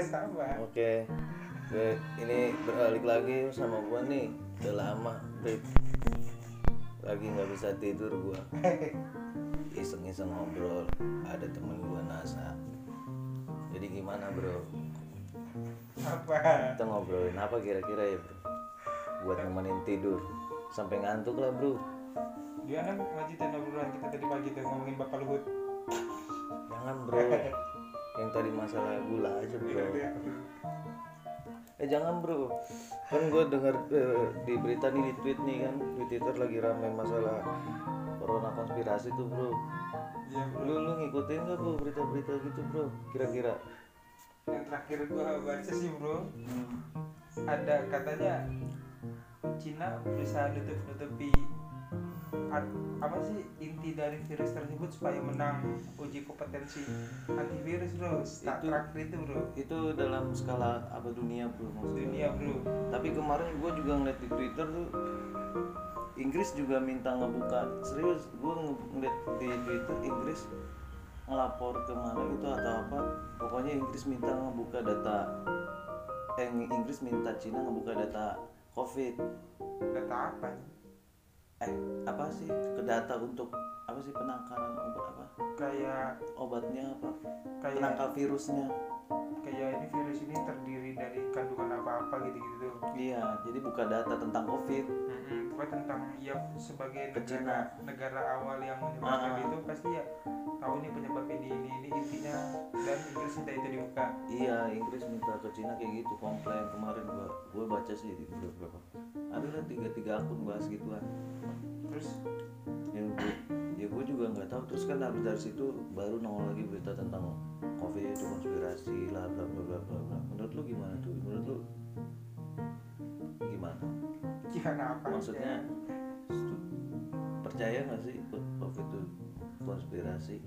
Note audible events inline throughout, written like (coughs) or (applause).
sama Oke, Oke, ini beralik lagi sama gua nih. Udah lama, Brit. Lagi nggak bisa tidur gua. Iseng-iseng ngobrol. Ada temen gua NASA. Jadi gimana bro? apa Kita ngobrolin apa kira-kira ya bro? Buat nemenin tidur. Sampai ngantuk lah bro. dia kan lanjutin obrolan kita tadi pagi tuh ngomongin bapak luhut Jangan bro. Yang tadi masalah gula aja bro. Eh jangan bro, kan gue dengar eh, di berita nih di tweet nih kan di Twitter lagi rame masalah corona konspirasi tuh bro. iya bro Lu lu ngikutin gak bro berita-berita gitu bro? Kira-kira? yang terakhir gua baca sih bro ada katanya Cina berusaha nutup nutupi apa sih inti dari virus tersebut supaya menang uji kompetensi antivirus bro? Tak Itu- terakhir itu bro. Itu dalam skala apa dunia bro maksudnya? dunia bro. Tapi kemarin gue juga ngeliat di Twitter tuh Inggris juga minta ngebuka serius gue ngeliat di Twitter Inggris ngelapor ke mana gitu atau apa pokoknya Inggris minta ngebuka data eh Inggris minta Cina ngebuka data COVID. Data apa eh apa sih ke data untuk apa sih penangkalan obat apa? Kayak obatnya apa? kayak penangkal virusnya. Kayak ini virus ini terdiri dari kandungan apa apa gitu gitu tuh iya jadi buka data tentang COVID. Mm-mm, pokoknya tentang ya sebagai negara negara awal yang menyebabkan Ah. itu pasti ya tahu nih penyebabnya di ini ini intinya. Dan Inggris minta itu dibuka. Iya, Inggris minta ke Cina kayak gitu komplain. Kemarin gua gua baca sih di beberapa. Ada lah tiga tiga akun bahas gituan. terus Yang gua, ya gua juga nggak tahu terus kan habis dari situ baru nongol lagi berita tentang covid itu konspirasi lah bla bla bla bla bla. Menurut lu gimana tuh? Menurut lu gimana? gimana apa Maksudnya percaya nggak sih covid itu konspirasi?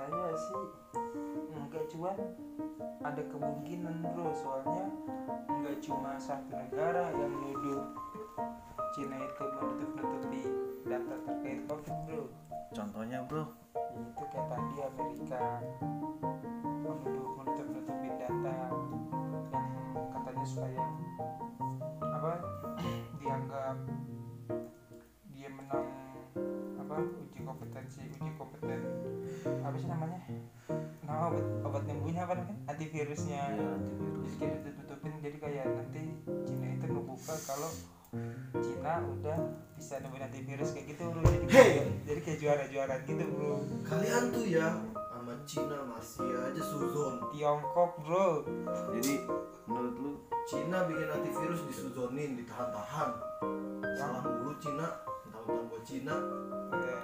Percaya sih. Enggak cuman ada kemungkinan bro. Soalnya enggak cuma satu negara yang menuduh Cina itu menutup nutupi data terkait covid bro. Contohnya bro, itu kayak tadi Amerika menuduh menutup nutupin data yang katanya supaya apa dianggap dia menang apa uji kompetensi uji kompeten. Apa sih namanya? Nama obat obat nyembuhnya apa namanya? Antivirusnya. Ya antivirus. jadi ditutup tutupin jadi kayak nanti Cina itu ngebuka kalau Cina udah bisa nemuin antivirus kayak gitu bro. Jadi kayak, jadi kayak juara-juara gitu bro. Kalian tuh ya sama Cina masih aja suzon. Tiongkok bro. Jadi menurut lu Cina bikin antivirus disuzonin, ditahan-tahan. Salah mulu Cina, tahu-tahu buat Cina. Ya,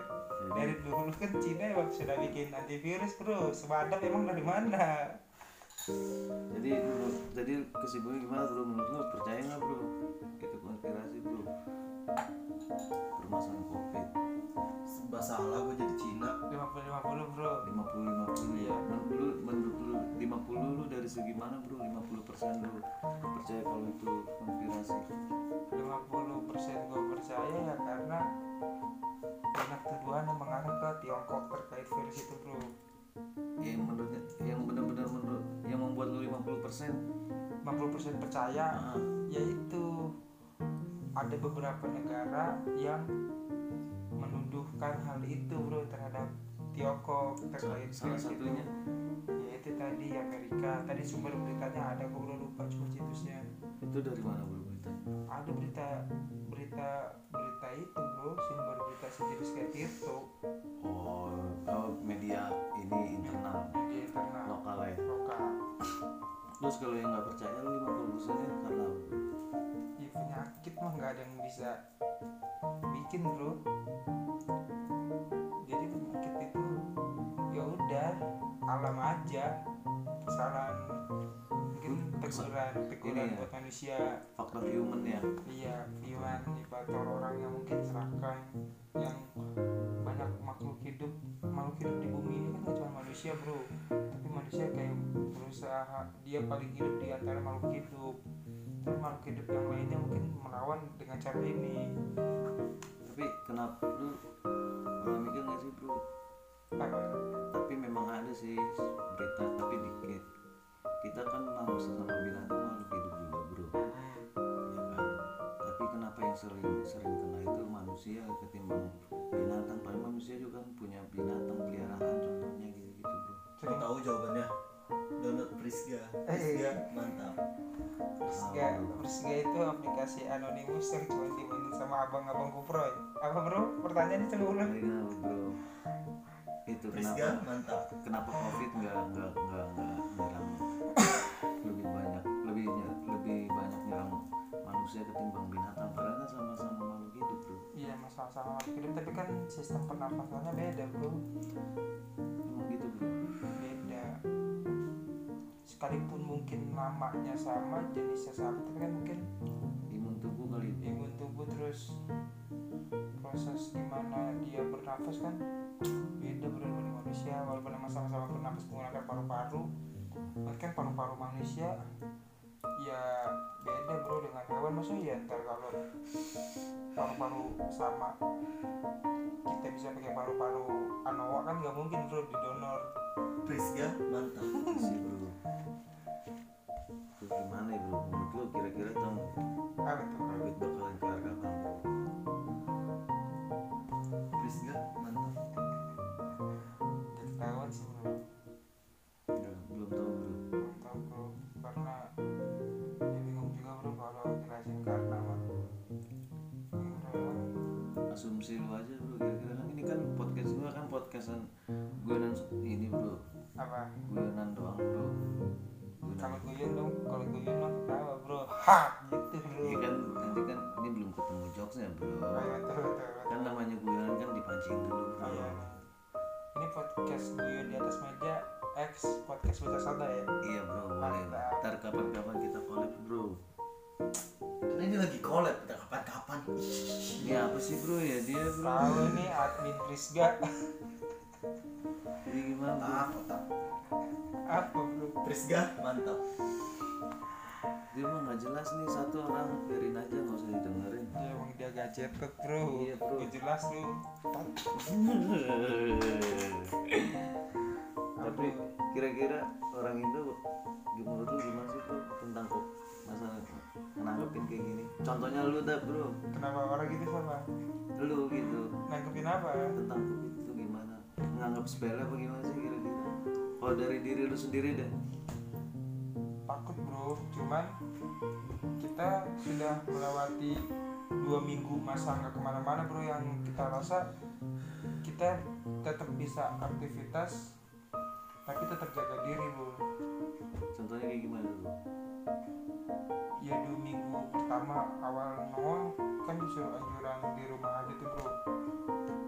dari dulu kan Cina emang sudah bikin antivirus bro. Semadap emang dari mana? Jadi menurut jadi kesimpulannya gimana bro? Menurut lu percaya nggak bro? Itu konspirasi bro. Permasalahan covid Serba salah gue jadi Cina. 50-50 bro. 50 50 ya. Menurut lu menurut lu. 50 lu dari segi mana bro? 50 persen lu percaya kalau itu konspirasi. 50 persen gue percaya ya karena banyak tuduhan yang mengarah ke Tiongkok terkait virus itu bro. Yang menurut yang benar-benar menurut yang membuat lu 50 persen. 50% percaya ah, yaitu ada beberapa negara yang menuduhkan hal itu bro terhadap Tiongkok terkait salah itu. satunya. Yaitu tadi Amerika. Tadi sumber beritanya ada gue belum lupa cuma situsnya. Itu dari mana bro berita? Ada berita berita berita itu bro sumber berita sejenis kayak Tirto oh, oh media ini internal. Internal. Lokal ya? Lokal. Terus kalau yang nggak percaya lu 50 persennya karena ya penyakit mah nggak ada yang bisa bikin bro. Jadi penyakit itu ya udah alam aja. Kesalahan mungkin teguran teguran Ini ya. buat manusia. faktor human ya. Iya human faktor orang yang mungkin serakah yang banyak makhluk hidup. Makhluk hidup di bumi ini kan gak cuma manusia bro. Tapi manusia kayak berusaha dia paling hidup di antara makhluk hidup makhluk hidup yang lainnya mungkin melawan dengan cara ini. Tapi kenapa lu malah mikir gak sih bro? Apa? tapi memang ada sih berita tapi dikit. Kita kan mau sesama binatang makhluk hidup juga bro. Hmm. Ya kan? Tapi kenapa yang sering sering kena itu manusia ketimbang binatang? Paling manusia juga kan punya binatang peliharaan contohnya gitu gitu bro tahu jawabannya. Prisga. Eh. Prisga mantap. Prisga, Prisga itu aplikasi anonimus yang cuma dimainin sama abang-abang kuproy. Apa bro? Pertanyaannya coba ulang. Apa, bro itu Prisga kenapa mantap. kenapa covid nggak nggak nggak nggak nyerang lebih banyak lebih lebih banyak nyerang manusia ketimbang binatang padahal kan sama-sama makhluk hidup bro Iya masalah sama hidup tapi kan sistem pernafasannya beda bro. Sekalipun mungkin namanya sama, jenisnya sama, tapi kan mungkin imun tubuh kali imun tubuh terus proses gimana dia bernafas kan beda dengan manusia walaupun emang sama-sama bernafas menggunakan paru-paru. Kan paru-paru manusia ya beda bro dengan hewan maksudnya ya ntar kalau paru-paru sama kita bisa pakai paru-paru anoa kan nggak mungkin bro didonor Prisga mantap. sih bro. Terus gimana ya bro? Menurut lu kira-kira tuh Rabbit bakalan keluar kapan bro? Prisga mantap. jadi ketahuan sih bro. Nggak, belum tahu bro. Belum tahu bro. Karena asumsi lu aja bro kira-kira. Kan ini kan podcast gua kan podcastan guyonan ini bro. Apa? Guyonan doang bro. Kalau guyon dong. Kalau guyon mah ketawa bro. (laughs) Ha gitu bro. Iya kan nanti kan ini belum ketemu jokesnya bro. Oh, iya, betul, betul, betul. kan namanya guyonan kan dipancing dulu bro. Oh, iya. ini podcast guyon di atas meja X podcast baca sada ya? Iya bro boleh. Ntar kapan-kapan kita collab bro Karena ini lagi collab, udah kapan-kapan. ini apa sih bro? Ya dia bro. Tahu nih admin Prisga. Jadi gimana? Bro Otak, otak. apa bro? Prisga mantap. dia mah nggak jelas nih satu orang biarin aja nggak usah didengerin. Ya emang dia gadget bro. Iya, bro. Gak jelas lu. (laughs) Tapi kira-kira orang Indo menurut lu gimana sih tuh tentang kok masalah nanggepin kayak gini. Contohnya lu dah bro. Kenapa orang gitu sama lu gitu. Nanggepin apa? Tentang covid itu gimana? Nganggap sepele apa gimana sih kira-kira? Kalau dari diri lu sendiri deh takut bro. Cuman kita sudah melewati dua minggu masa nggak ke mana-mana bro yang kita rasa kita tetap bisa aktivitas tapi tetap jaga diri bro. Contohnya kayak gimana bro ya dua minggu pertama awal nongol kan disuruh anjuran di rumah aja tuh bro.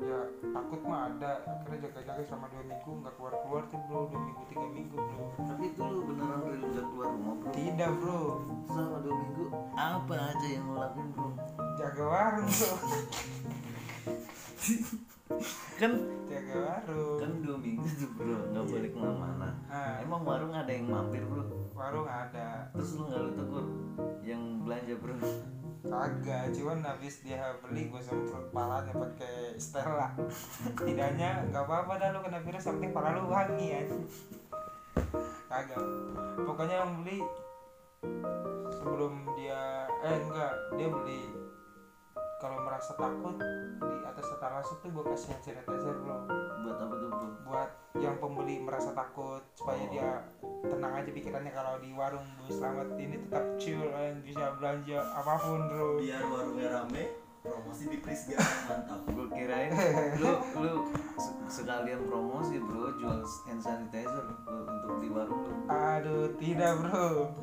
Ya takut mah ada. Akhirnya jaga-jaga selama dua minggu nggak keluar-keluar tuh bro. Dua minggu tiga minggu bro. Tapi itu lu beneran real udah keluar rumah bro? Tidak bro. Selama dua minggu apa aja yang lu lakuin bro? Jaga warung bro (laughs) kan jaga warung. kan dua minggu tuh bro nggak boleh ke mana-mana. Nah, emang warung ada yang mampir bro? Warung ada. Terus lu nggak lu tegur yang belanja bro? Kagak cuman habis dia beli gue semprot palanya pakai Stella. Tidaknya nggak apa-apa dah lu kena virus penting pala lu wangi ya. Kagak. Pokoknya yang beli sebelum dia eh enggak dia beli kalau merasa takut di atas etalase tuh gue kasih hand sanitizer bro buat apa tuh bro buat yang pembeli merasa takut supaya Oh. dia tenang aja pikirannya. Kalau di warung Bu Selamat ini tetap chill dan bisa belanja apa pun bro. Biar warungnya rame, promosi di Prisga. Mantap. gue kirain lu lu se- sekalian promosi bro jual hand sanitizer untuk di warung lu. Aduh tidak bro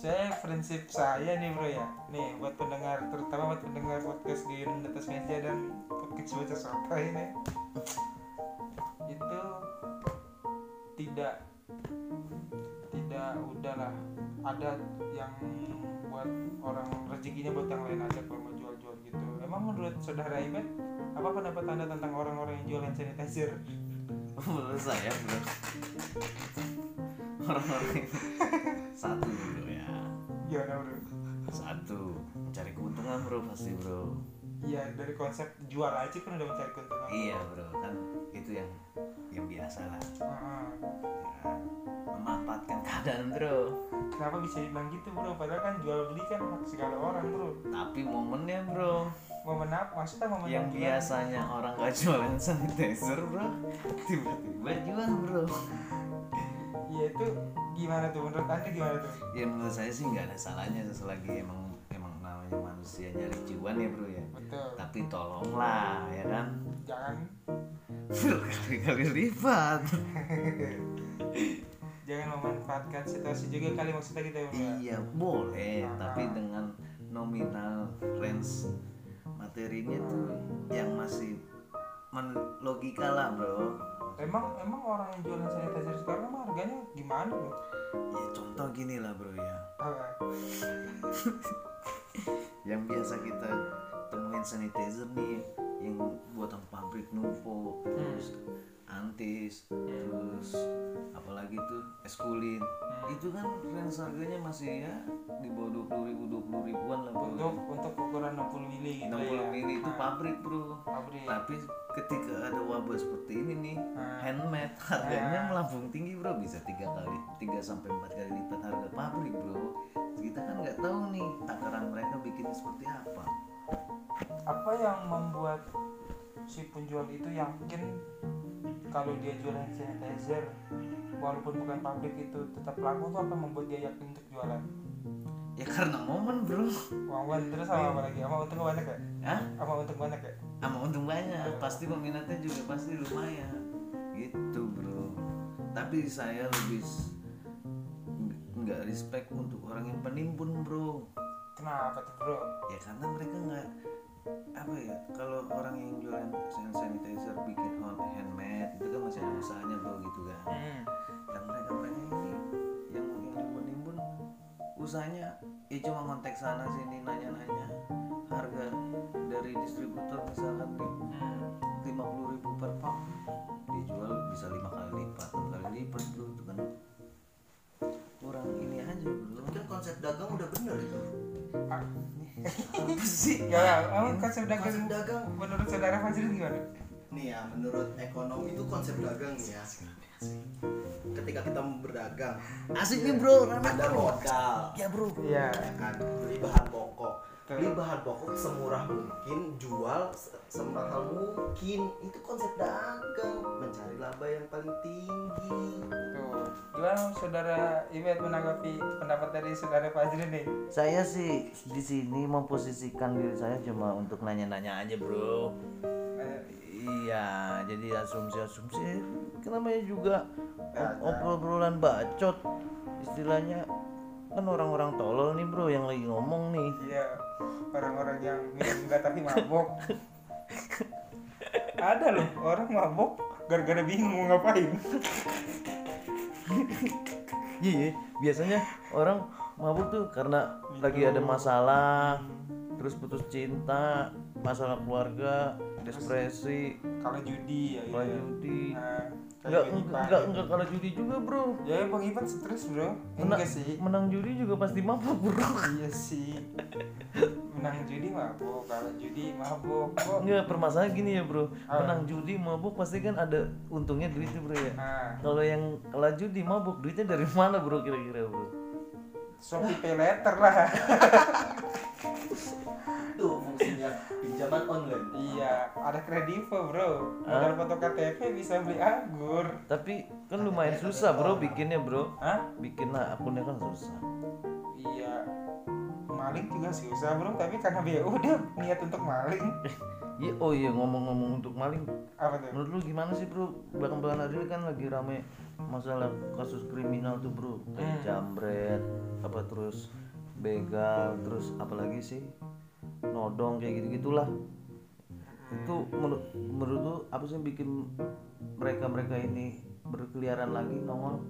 saya prinsip saya nih bro ya. Nih buat pendengar terutama buat pendengar podcast di atas meja dan podcast baca sapa ini. Itu tidak tidak udahlah ada yang buat orang rezekinya buat yang lain aja kalau mau jual-jual gitu. Emang menurut saudara Ibet apa pendapat anda tentang orang-orang yang jual hand sanitizer? Menurut saya bro orang-orang (laughs) satu bro gimana bro. Satu mencari keuntungan bro pasti bro. Iya dari konsep jual aja kan udah mencari keuntungan. Iya bro kan itu yang yang biasa lah. Ya, memanfaatkan keadaan bro. Kenapa bisa dibilang gitu bro? Padahal kan jual beli kan hak segala orang bro. Tapi momennya bro. Momen apa? Maksudnya momen yang gimana? biasanya orang gak jualan sanitizer bro tiba-tiba jual bro. Iya itu gimana tuh? Menurut anda gimana tuh? Ya menurut saya sih nggak ada salahnya selagi emang emang namanya manusia nyari cuan ya bro ya. Betul. Tapi tolonglah ya kan? Jangan. Berkali-kali lipat. (laughs) Jangan memanfaatkan situasi juga kali maksudnya gitu ya bro iya boleh. Ah. tapi dengan nominal range materinya tuh yang masih men logika lah bro. Emang emang orang yang jualan sanitizer sekarang emang harganya gimana bro? Ya contoh gini lah bro ya. (laughs) Yang biasa kita temuin sanitizer nih yang buatan pabrik Nuvo terus antis terus apalagi tuh eskulin itu kan range harganya masih ya di bawah dua puluh ribu dua puluh ribuan lah bro. Untuk untuk ukuran 60 mili gitu 60 ya mili itu Ah, pabrik bro. Pabrik. Tapi ketika ada wabah seperti ini nih Ah. handmade harganya Ah. melambung tinggi bro. Bisa tiga kali tiga sampai empat kali lipat harga pabrik bro. Kita kan nggak tahu nih takaran mereka bikin seperti apa apa yang membuat si penjual itu yakin kalau dia jualan sanitizer walaupun bukan pabrik itu tetap laku tuh apa membuat dia yakin untuk jualan? Ya karena momen bro. Uang terus sama apa lagi? Sama untung banyak ya Hah? sama untung banyak ya sama untung banyak. Pasti peminatnya juga pasti lumayan. Gitu bro. Tapi saya lebih nggak respect untuk orang yang penimbun bro. Kenapa tuh bro? Ya karena mereka nggak apa ya kalau orang yang jualan hand sanitizer bikin hand- handmade itu kan masih ada usahanya bro gitu kan hmm. dan mereka mereka ini yang yang nimbun nimbun usahanya ya cuma kontak sana sini nanya nanya harga dari distributor misalkan di lima puluh ribu per pak dijual bisa lima kali lipat enam kali lipat bro itu kan kurang ini aja bro Tapi kan konsep dagang udah bener itu. Apa sih ya ya emang konsep dagang Konsep dagang. menurut saudara Fajrin gimana Nih ya, menurut ekonomi itu konsep dagang nih ya. Ketika kita mau berdagang, asik nih bro rame ada bro modal, ya bro iya ya kan? Beli bahan pokok. Beli bahan pokok semurah mungkin, jual se- semahal mungkin. Itu konsep dagang, mencari laba yang paling tinggi. tuh. Gimana saudara Ibet menanggapi pendapat dari saudara Fajrin nih? Saya sih di sini memposisikan diri saya cuma untuk nanya-nanya aja bro. Eh, iya jadi asumsi-asumsi. Juga Ya, op- obrolan bacot? Istilahnya kan orang-orang tolol nih bro yang lagi ngomong nih Iya, orang-orang yang minum enggak tapi mabok. Ada loh orang mabok gara-gara bingung mau ngapain. Iya, iya. biasanya orang mabuk tuh karena lagi ada masalah, terus putus cinta, masalah keluarga, depresi, Kalau judi ya. kalau iya. judi. Nah, Enggak, enggak, enggak, kalau judi juga, Bro. Ya Bang Ipan stres bro. Menang, Enggak sih. menang judi juga pasti mabuk, Bro. iya sih. Menang judi mabok, kalau judi mabok. Kok? Enggak, permasalahan gini ya, Bro. Ah. Menang judi mabuk pasti kan ada untungnya duitnya, Bro ya. Nah, Kalau yang kalah judi mabuk duitnya dari mana, Bro, kira-kira, Bro? Shopee Pay Later lah. (laughs) Pinjaman online. iya, ada kredivo bro. Modal foto KTP bisa beli anggur. Tapi kan lumayan susah, Bro, bikinnya, Bro. Hah? Bikin lah akunnya kan susah. Iya maling juga susah bro tapi karena BU dia niat untuk maling (laughs) Iya, oh iya ngomong-ngomong untuk maling, apa tuh menurut lu gimana sih bro? Belakangan hari ini kan lagi rame masalah kasus kriminal tuh bro, kayak Hmm. jambret, apa terus begal, terus apalagi sih nodong kayak gitu gitulah. Itu menurut menurut lu apa sih yang bikin mereka mereka ini berkeliaran lagi nongol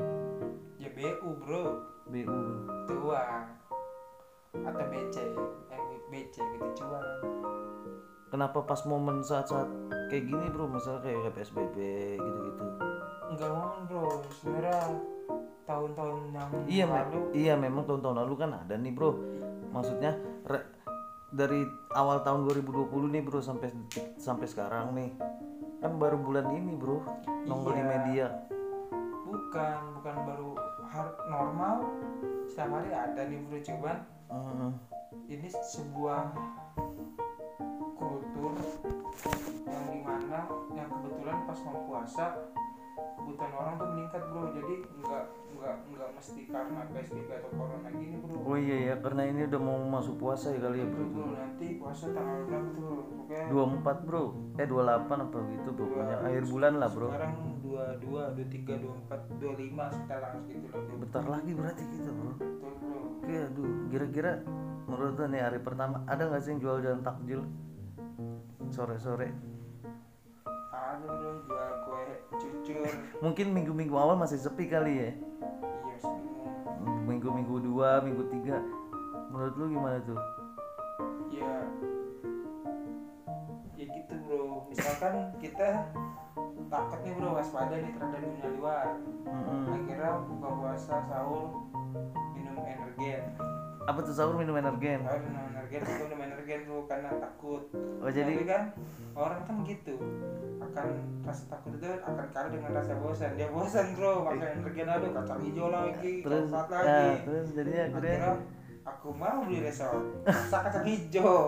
ya BU bro BU? itu uang atau BC yang BC gitu cuan Kenapa pas momen saat-saat kayak gini bro, misalnya kayak PSBB gitu-gitu? enggak ngomong bro sebenarnya tahun-tahun yang Iya, lalu iya memang tahun-tahun lalu kan ada nih bro. Maksudnya re- dari awal tahun 2020 nih bro sampai sampai sekarang nih kan baru bulan ini bro nongol di Iya. media bukan bukan baru normal setiap hari ada nih bro cuman Heeh. ini sebuah kultur yang di mana yang kebetulan pas mau puasa kebutuhan orang tuh meningkat bro. Jadi nggak nggak nggak mesti karena psbb atau corona gini bro. Oh iya ya karena ini udah mau masuk puasa ya kali ya bro. Itu, bro. Nanti puasa tanggal berapa tuh bro pokoknya 24 bro. Eh 28 apa gitu pokoknya akhir bulan lah bro. sekarang dua dua dua tiga dua empat dua lima sekitar segitu lah bro. Bentar lagi berarti gitu bro. Betul bro. Oke aduh. Kira-kira menurut lo nih hari pertama ada nggak sih yang jual jalan takjil? Sore-sore. Ada bro. Jual kue mungkin minggu-minggu awal masih sepi kali ya? Iya minggu-minggu dua minggu tiga. Menurut lu gimana tuh? Ya ya gitu bro. Misalkan kita takut nih bro waspada nih terhadap dunia luar. Mm-mm. akhirnya buka puasa sahur minum energen apa tuh sahur minum energen? sahur minum energen itu minum energen bro karena takut. Oh jadi? tapi kan orang kan gitu akan rasa takut itu akan kalah dengan rasa bosan. Dia bosan bro makan energen aduh kacang hijau lagi terus coklat ya, lagi terus jadinya akhirnya? akhirnya aku mau beli resort rasa kacang hijau.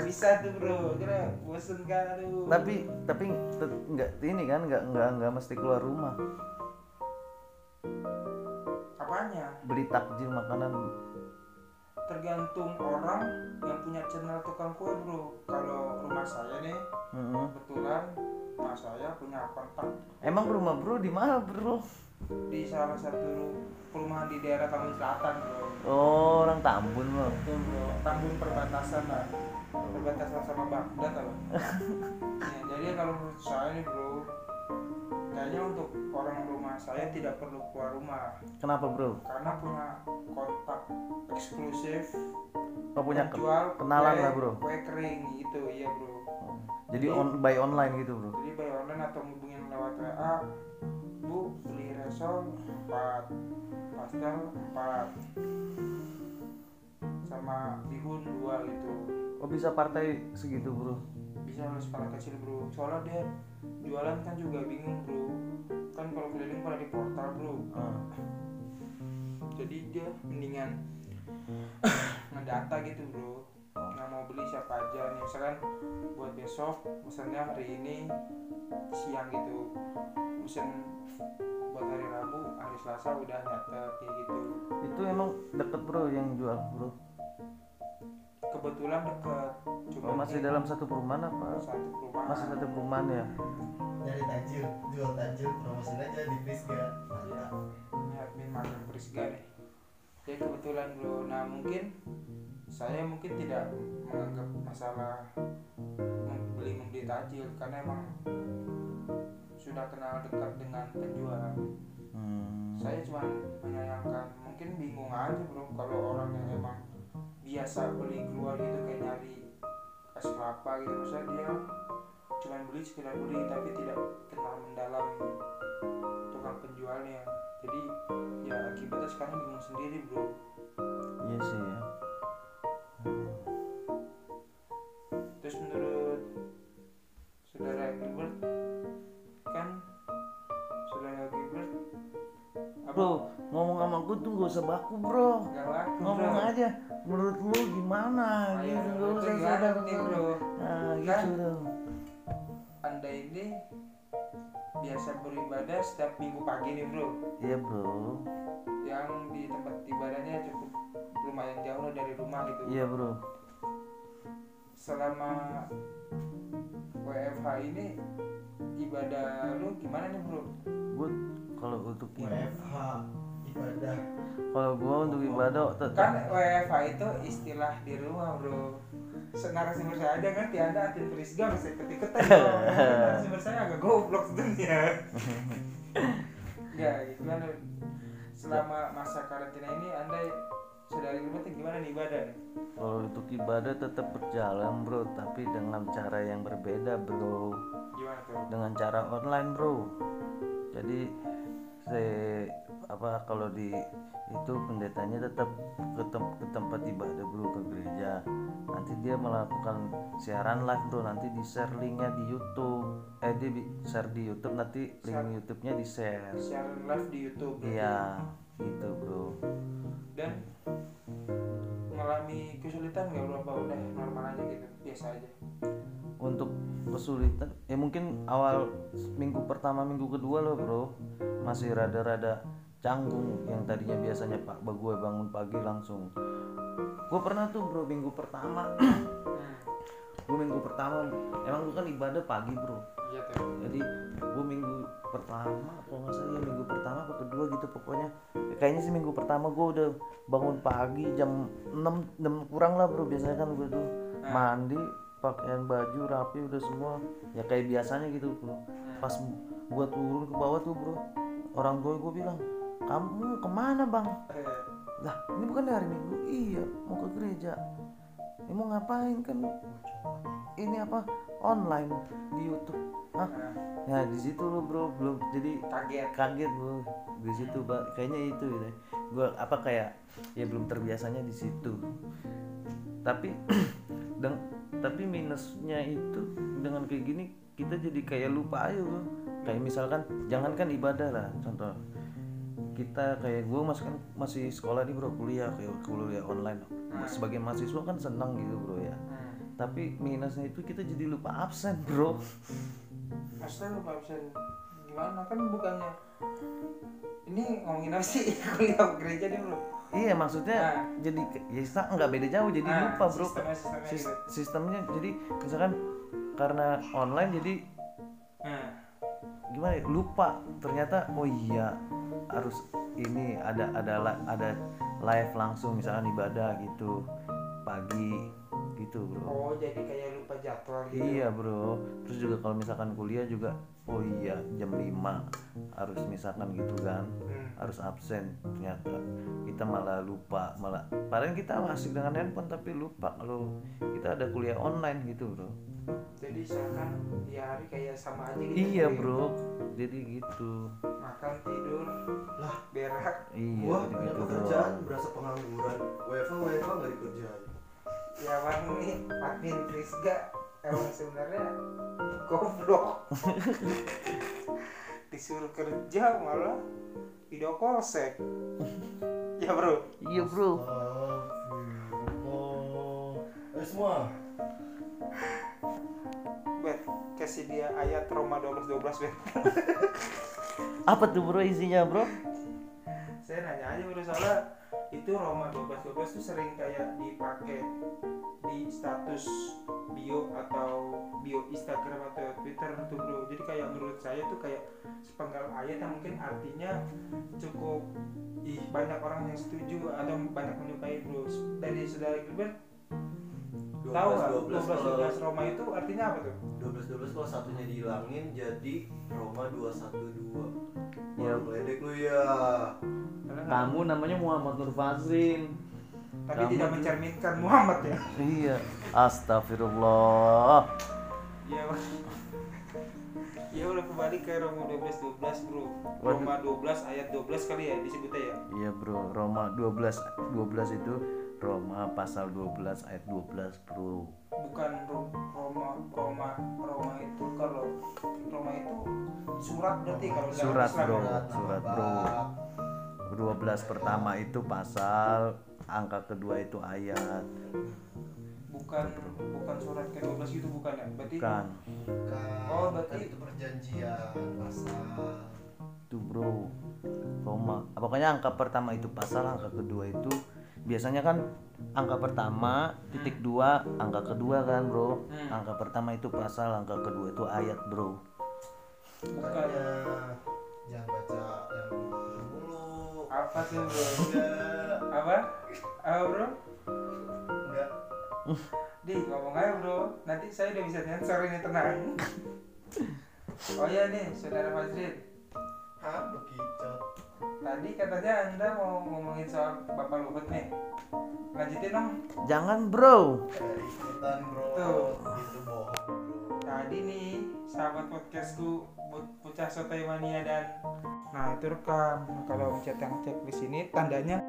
Bisa tuh bro kira bosen kan aduh. Tapi tapi nggak ini kan nggak nggak nggak mesti keluar rumah. Apanya? Beli takjil makanan tergantung orang yang punya channel tukang kue bro kalau rumah saya nih Mm-mm. kebetulan rumah saya punya kontak emang rumah bro di mana bro? Di salah satu perumahan di daerah Tambun Selatan bro. Oh orang Tambun bro. Betul bro, Tambun perbatasan lah. Perbatasan sama Baghdad apa (laughs) ya, Jadi kalau menurut saya nih bro Kayaknya untuk orang rumah saya tidak perlu keluar rumah. Kenapa bro? Karena punya kontak eksklusif oh punya Jual kenalan kue- lah bro. Kue kering gitu, iya bro. Jadi on by online gitu bro? Jadi bayar online atau hubungin lewat WA Bu, beli resol 4 Pastel 4 Sama bihun 2 gitu. Oh bisa partai segitu bro bisa oleh skala kecil bro. Soalnya dia jualan kan juga bingung bro. Kan kalau keliling pada di portal bro. Ah. jadi dia mendingan (coughs) ngedata gitu bro. Nggak mau beli siapa aja nih. Misalkan buat besok pesannya hari ini siang gitu. Pesen buat hari Rabu hari Selasa udah nyata kayak gitu. Itu emang deket bro yang jual bro kebetulan cuma oh, masih dalam satu perumahan apa? Satu perumahan. Masih satu perumahan ya? Nyari tajil jual tajil promosin aja di Prisga. Ini admin makan Prisga nih jadi kebetulan bro. Nah mungkin saya mungkin tidak menganggap masalah membeli membeli takjil karena emang sudah kenal dekat dengan penjual. Hmm. saya cuma menyayangkan mungkin bingung aja bro kalau orang yang emang biasa beli keluar gitu kayak nyari es kelapa gitu. Misalnya dia cuma beli sekedar beli tapi tidak kenal mendalam tukang penjualnya jadi ya akibatnya sekarang bingung sendiri bro. Iya sih ya. Terus menurut saudara Gilbert kan saudara Gilbert apa? Bro ngomong sama gue tuh gak usah baku bro. Gak laku ngomong bro. aja menurut lu gimana? Ayo, gitu gak menurut usah sadar nih, bro? nah Kan? gitu dong anda ini biasa beribadah setiap minggu pagi nih bro. Iya bro. Yang di tempat ibadahnya cukup lumayan jauh lah dari rumah gitu. Iya bro. Selama WFH ini ibadah lu gimana nih bro? Gue kalau untuk WFH ibadah. Kalau gue untuk ibadah tetap. kan WFH itu istilah di rumah bro. Narasumber saya ada kan tiada admin Prisga bisa ikut-ikutan dong narasumber saya agak goblok sebenarnya. Ya kan selama masa karantina ini anda saudari Gilbert gimana nih ibadah nih? Kalau untuk ibadah tetap berjalan bro. Tapi dengan cara yang berbeda bro. Gimana tuh? Dengan cara online bro. Jadi se apa kalau di itu pendetanya tetap ke, tem- ke tempat ibadah bro ke gereja. Nanti dia melakukan siaran live bro nanti di share linknya di YouTube. Eh dia share di YouTube nanti link YouTube-nya di share. Siaran live di YouTube iya gitu bro. Dan mengalami kesulitan nggak bro? Apa udah normal aja gitu? Biasa aja? Untuk kesulitan ya mungkin awal minggu pertama minggu kedua loh bro. Masih rada-rada canggung yang tadinya biasanya pak gue bangun pagi langsung. Gue pernah tuh bro minggu pertama hmm. (clears throat) gue minggu pertama emang gue kan ibadah pagi bro. Iya jadi gue minggu pertama kalau nggak salah ya minggu pertama atau kedua gitu pokoknya. Ya, kayaknya sih minggu pertama gue udah bangun pagi jam 6 6 kurang lah bro. Biasanya kan gue tuh mandi pakaian baju rapi udah semua. Ya kayak biasanya gitu bro. Pas gue turun ke bawah tuh bro orang tua gue bilang kamu ke mana bang? Lah ini bukan hari minggu iya mau ke gereja. Ini mau ngapain kan ini apa? Online di YouTube. Hah? nah, Ya di situ lo bro belum. Jadi kaget. kaget bro di situ kayaknya itu gitu. Gua apa kayak ya belum terbiasanya di situ. Tapi (clears throat) dan tapi minusnya itu dengan kayak gini kita jadi kayak lupa aja bro. Kayak misalkan jangankan ibadah lah contoh. Kita kayak gue masih kan masih sekolah nih bro kuliah kayak kuliah online. Sebagai mahasiswa kan senang gitu bro ya. Hmm. Tapi minusnya itu kita jadi lupa absen bro. Maksudnya lu absen. Gimana? Kan bukannya ini ngomongin apa sih? (laughs) Kuliah gereja nih bro. Iya maksudnya Nah. jadi ya nggak beda jauh jadi Nah, lupa bro. sistemnya- sistemnya Sis- gitu. sistemnya jadi misalkan karena online jadi nah. gimana ya, lupa. Ternyata oh iya harus ini ada ada ada live langsung misalkan ibadah gitu pagi gitu bro. Oh jadi kayak lupa jadwal gitu iya bro. Terus juga kalau misalkan kuliah juga oh iya jam 5 harus misalkan gitu kan. Hmm. harus absen ternyata. Kita malah lupa malah padahal kita asik dengan handphone tapi lupa kalau kita ada kuliah online gitu bro. Jadi seakan di hari kayak sama aja gitu iya kayak bro. Jadi gitu. Makan tidur. Lah berak. Iya punya gitu bro. pekerjaan berasa pengangguran. WFH WFH nggak dikerjain ya bang nih admin Trisga emang sebenarnya goblok. Disuruh kerja malah video polsek ya bro. Iya bro. Astagfirullah. Eh semua. Bet kasih dia ayat Roma 12 12 bet. Apa tuh bro isinya bro? Saya nanya aja bro soalnya itu Roma 12 12 tuh sering kayak dipakai di status bio atau bio Instagram atau Twitter tuh bro. Jadi kayak menurut saya tuh kayak sepenggal ayat yang mungkin artinya cukup banyak orang yang setuju atau banyak menyukai bro. Dari saudara Gilbert tahu nggak 12 12 kalau 12 Roma itu artinya apa tuh 12 12 kalau satunya dihilangin jadi Roma 212 Ya. Wah, meledek lu ya kamu namanya Muhammad Nur Fazrin tapi kamu tidak mencerminkan Muhammad ya iya astagfirullah Iya. Bang. Ya udah kembali ke Roma 12 12 bro. Roma 12 ayat 12 kali ya disebutnya ya. iya bro Roma 12 12 itu Roma pasal 12 ayat 12 bro Bukan Ro- Roma Roma Roma itu kalau Roma itu surat berarti kalau Surat, bro. ya. Surat, bro. 12 pertama itu pasal angka kedua itu ayat Bukan bukan surat ke-12 gitu bukan ya. Berarti kan Oh, berarti- itu perjanjian pasal itu bro Roma pokoknya angka pertama itu pasal angka kedua itu biasanya kan angka pertama titik dua angka kedua kan bro Hmm. angka pertama itu pasal angka kedua itu ayat bro bukan makanya jangan baca yang dulu apa tuh bro? (laughs) Apa? Apa bro? enggak (laughs) Di ngomong aja bro. Nanti saya udah bisa sensor ini tenang. (laughs) Oh iya nih, saudara Fazrin. ah bekicot Tadi katanya Anda mau ngomongin soal Bapak Luhut nih. Lanjutin dong. jangan bro. Eh ikutan bro. Tuh. itu bohong bro. Tadi nih sahabat podcastku Bocah Sotoy Mania dan nah itu rekam. Kalau chat yang cek di sini tandanya.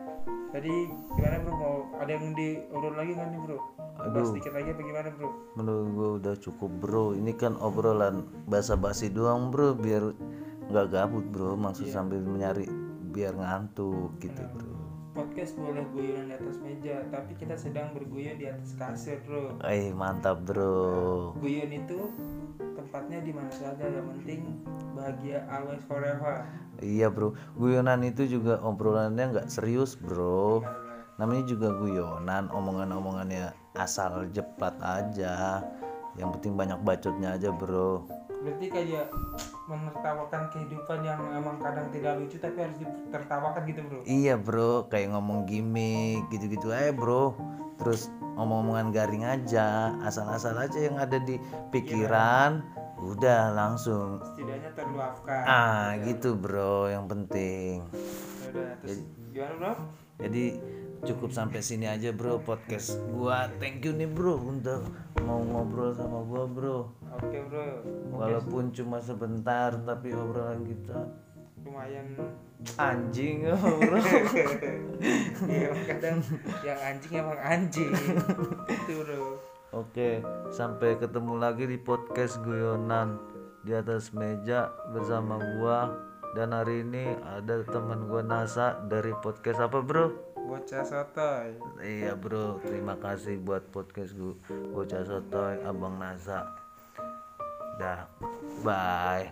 Jadi gimana bro? Mau ada yang diobrol lagi nggak nih bro? Aduh. sedikit lagi apa gimana bro? Menurut gue udah cukup bro. Ini kan obrolan basa-basi doang bro. Biar nggak gabut bro. Maksud sambil menyari biar ngantuk gitu bro. Podcast boleh guyonan di atas meja tapi kita sedang berguyon di atas kasur bro. Eh mantap bro. Guyon itu tempatnya di mana saja yang penting bahagia always forever. Iya bro. Guyonan itu juga obrolannya nggak serius bro. Namanya juga guyonan omongan-omongannya asal jeplat aja. Yang penting banyak bacotnya aja bro. Berarti kayak menertawakan kehidupan yang emang kadang tidak lucu tapi harus ditertawakan gitu bro Iya bro, kayak ngomong gimmick gitu-gitu aja bro. Terus omong-omongan garing aja, asal-asal aja yang ada di pikiran, udah langsung. setidaknya terluapkan Ah gitu bro, yang penting. Yaudah, terus gimana bro Jadi cukup sampai sini aja bro podcast gua. Thank you nih bro untuk mau ngobrol sama gua bro. oke bro Walaupun cuma sebentar tapi obrolan kita lumayan anjing (laughs) bro. Iya emang kadang yang anjing emang anjing itu bro Oke, sampai ketemu lagi di podcast guyonan di atas meja bersama gua dan hari ini ada teman gua Nasa dari podcast apa bro? Bocah sotoy. Iya bro, terima kasih buat podcast gua. Bocah sotoy abang Nasa. Dah, bye.